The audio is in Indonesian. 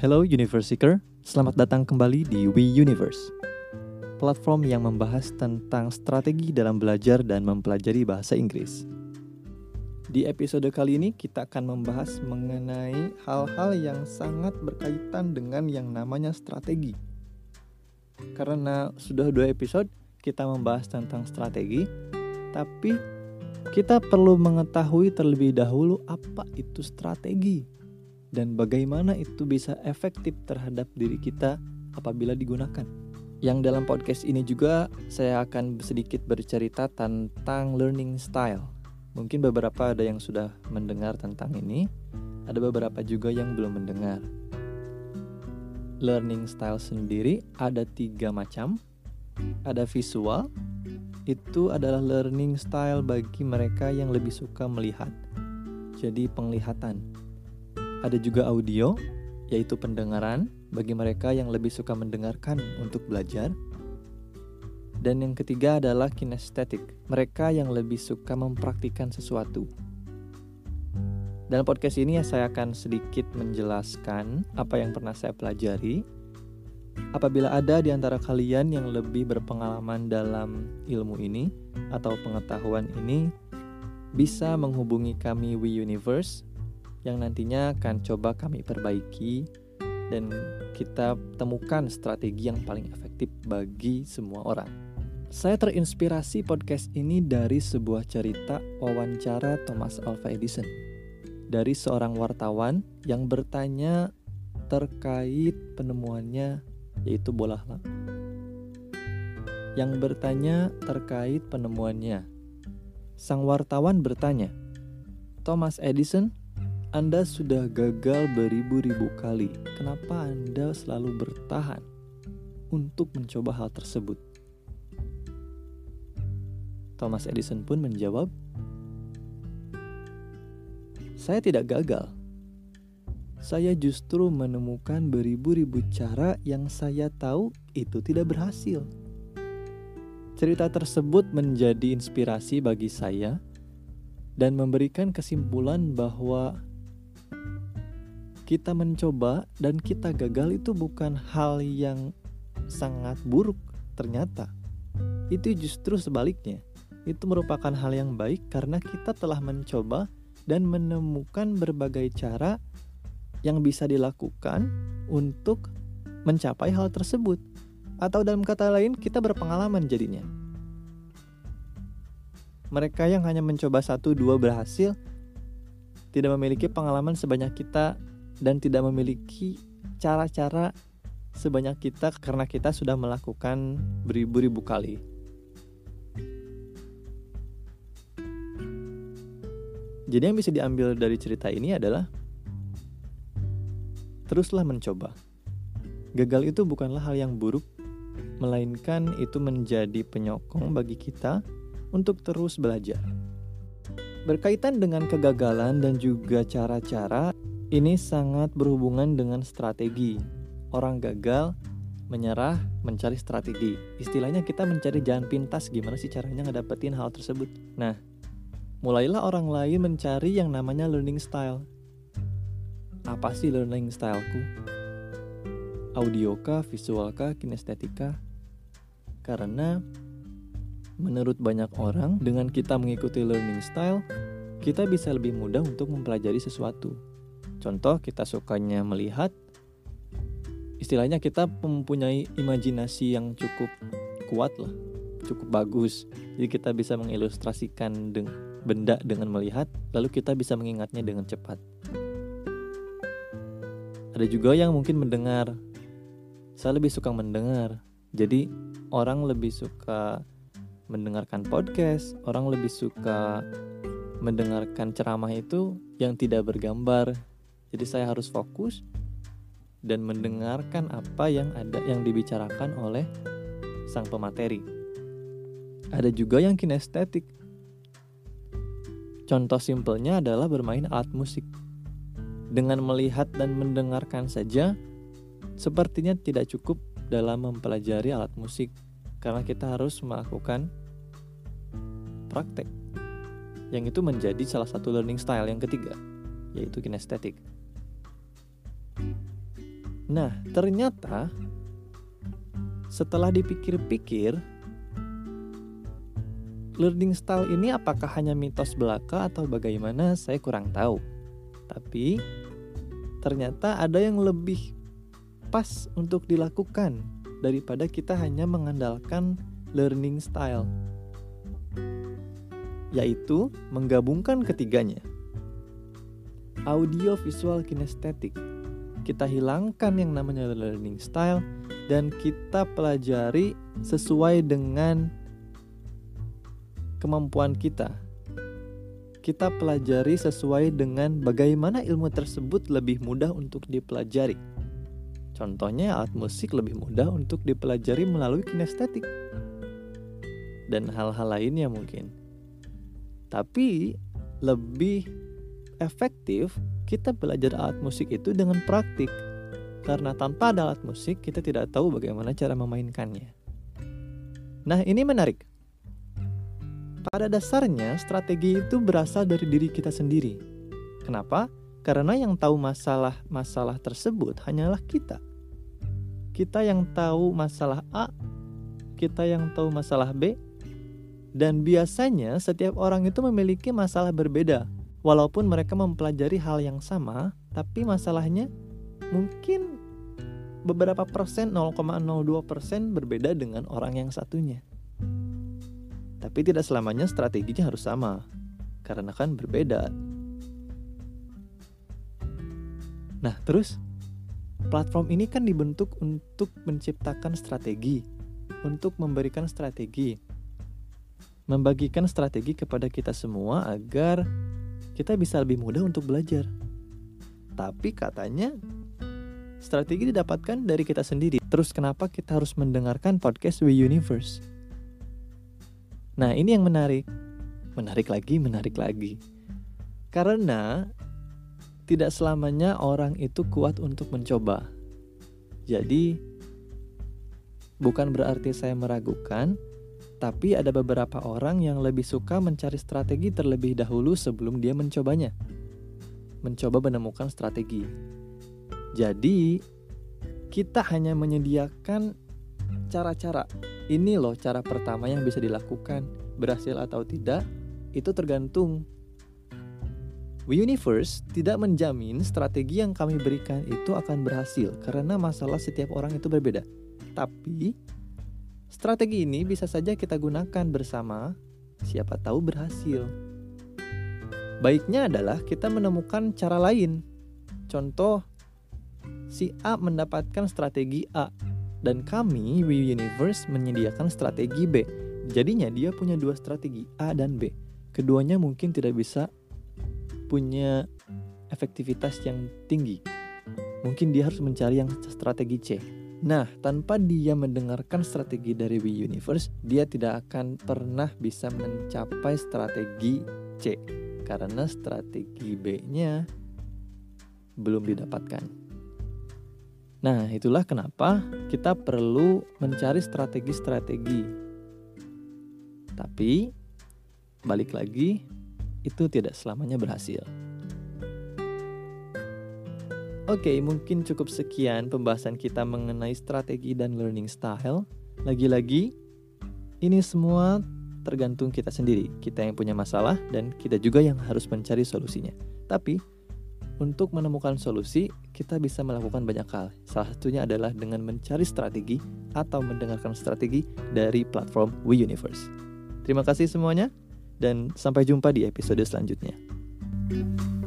Hello Universe Seeker, selamat datang kembali di We Universe Platform yang membahas tentang strategi dalam belajar dan mempelajari bahasa Inggris. Di episode kali ini kita akan membahas mengenai hal-hal yang sangat berkaitan dengan yang namanya strategi. Karena sudah dua episode kita membahas tentang strategi Tapi kita perlu mengetahui terlebih dahulu apa itu strategi dan bagaimana itu bisa efektif terhadap diri kita apabila digunakan. Yang dalam podcast ini juga saya akan sedikit bercerita tentang learning style. Mungkin beberapa ada yang sudah mendengar tentang ini, ada beberapa juga yang belum mendengar. Learning style sendiri ada tiga macam. Ada visual, itu adalah learning style bagi mereka yang lebih suka melihat. Jadi penglihatan ada juga audio, yaitu pendengaran bagi mereka yang lebih suka mendengarkan untuk belajar. Dan yang ketiga adalah kinestetik, mereka yang lebih suka mempraktikkan sesuatu. Dalam podcast ini ya saya akan sedikit menjelaskan apa yang pernah saya pelajari. Apabila ada di antara kalian yang lebih berpengalaman dalam ilmu ini atau pengetahuan ini, bisa menghubungi kami We Universe yang nantinya akan coba kami perbaiki dan kita temukan strategi yang paling efektif bagi semua orang. Saya terinspirasi podcast ini dari sebuah cerita wawancara Thomas Alva Edison dari seorang wartawan yang bertanya terkait penemuannya yaitu bola. Yang bertanya terkait penemuannya. Sang wartawan bertanya, "Thomas Edison, anda sudah gagal beribu-ribu kali. Kenapa Anda selalu bertahan untuk mencoba hal tersebut? Thomas Edison pun menjawab, "Saya tidak gagal. Saya justru menemukan beribu-ribu cara yang saya tahu itu tidak berhasil." Cerita tersebut menjadi inspirasi bagi saya dan memberikan kesimpulan bahwa kita mencoba dan kita gagal itu bukan hal yang sangat buruk ternyata. Itu justru sebaliknya. Itu merupakan hal yang baik karena kita telah mencoba dan menemukan berbagai cara yang bisa dilakukan untuk mencapai hal tersebut. Atau dalam kata lain, kita berpengalaman jadinya. Mereka yang hanya mencoba satu dua berhasil, tidak memiliki pengalaman sebanyak kita dan tidak memiliki cara-cara sebanyak kita karena kita sudah melakukan beribu-ribu kali. Jadi yang bisa diambil dari cerita ini adalah teruslah mencoba. Gagal itu bukanlah hal yang buruk, melainkan itu menjadi penyokong bagi kita untuk terus belajar. Berkaitan dengan kegagalan dan juga cara-cara ini sangat berhubungan dengan strategi. Orang gagal menyerah mencari strategi. Istilahnya kita mencari jalan pintas gimana sih caranya ngedapetin hal tersebut. Nah, mulailah orang lain mencari yang namanya learning style. Apa sih learning styleku? Audio kah, visual kah, kinestetika? Karena menurut banyak orang dengan kita mengikuti learning style, kita bisa lebih mudah untuk mempelajari sesuatu. Contoh kita sukanya melihat istilahnya kita mempunyai imajinasi yang cukup kuat lah, cukup bagus. Jadi kita bisa mengilustrasikan benda dengan melihat, lalu kita bisa mengingatnya dengan cepat. Ada juga yang mungkin mendengar. Saya lebih suka mendengar. Jadi orang lebih suka mendengarkan podcast, orang lebih suka mendengarkan ceramah itu yang tidak bergambar, jadi saya harus fokus dan mendengarkan apa yang ada yang dibicarakan oleh sang pemateri. Ada juga yang kinestetik. Contoh simpelnya adalah bermain alat musik. Dengan melihat dan mendengarkan saja, sepertinya tidak cukup dalam mempelajari alat musik karena kita harus melakukan praktek. Yang itu menjadi salah satu learning style yang ketiga, yaitu kinestetik. Nah, ternyata setelah dipikir-pikir, learning style ini apakah hanya mitos belaka atau bagaimana, saya kurang tahu. Tapi ternyata ada yang lebih pas untuk dilakukan daripada kita hanya mengandalkan learning style, yaitu menggabungkan ketiganya. Audio visual kinestetik. Kita hilangkan yang namanya learning style dan kita pelajari sesuai dengan kemampuan kita. Kita pelajari sesuai dengan bagaimana ilmu tersebut lebih mudah untuk dipelajari. Contohnya alat musik lebih mudah untuk dipelajari melalui kinestetik dan hal-hal lainnya mungkin. Tapi lebih efektif kita belajar alat musik itu dengan praktik karena tanpa ada alat musik, kita tidak tahu bagaimana cara memainkannya. Nah, ini menarik. Pada dasarnya, strategi itu berasal dari diri kita sendiri. Kenapa? Karena yang tahu masalah-masalah tersebut hanyalah kita. Kita yang tahu masalah A, kita yang tahu masalah B, dan biasanya setiap orang itu memiliki masalah berbeda. Walaupun mereka mempelajari hal yang sama, tapi masalahnya mungkin beberapa persen 0,02 persen berbeda dengan orang yang satunya. Tapi tidak selamanya strateginya harus sama, karena kan berbeda. Nah, terus platform ini kan dibentuk untuk menciptakan strategi, untuk memberikan strategi, membagikan strategi kepada kita semua agar kita bisa lebih mudah untuk belajar. Tapi katanya Strategi didapatkan dari kita sendiri. Terus kenapa kita harus mendengarkan podcast We Universe? Nah, ini yang menarik. Menarik lagi, menarik lagi. Karena tidak selamanya orang itu kuat untuk mencoba. Jadi, bukan berarti saya meragukan, tapi ada beberapa orang yang lebih suka mencari strategi terlebih dahulu sebelum dia mencobanya. Mencoba menemukan strategi. Jadi, kita hanya menyediakan cara-cara. Ini loh cara pertama yang bisa dilakukan. Berhasil atau tidak, itu tergantung. We Universe tidak menjamin strategi yang kami berikan itu akan berhasil karena masalah setiap orang itu berbeda. Tapi, strategi ini bisa saja kita gunakan bersama, siapa tahu berhasil. Baiknya adalah kita menemukan cara lain. Contoh, si A mendapatkan strategi A dan kami We Universe menyediakan strategi B. Jadinya dia punya dua strategi A dan B. Keduanya mungkin tidak bisa punya efektivitas yang tinggi. Mungkin dia harus mencari yang strategi C. Nah, tanpa dia mendengarkan strategi dari We Universe, dia tidak akan pernah bisa mencapai strategi C karena strategi B-nya belum didapatkan. Nah, itulah kenapa kita perlu mencari strategi-strategi. Tapi, balik lagi, itu tidak selamanya berhasil. Oke, mungkin cukup sekian pembahasan kita mengenai strategi dan learning style. Lagi-lagi, ini semua tergantung kita sendiri. Kita yang punya masalah dan kita juga yang harus mencari solusinya. Tapi, untuk menemukan solusi, kita bisa melakukan banyak hal. Salah satunya adalah dengan mencari strategi atau mendengarkan strategi dari platform We Universe. Terima kasih semuanya, dan sampai jumpa di episode selanjutnya. thank you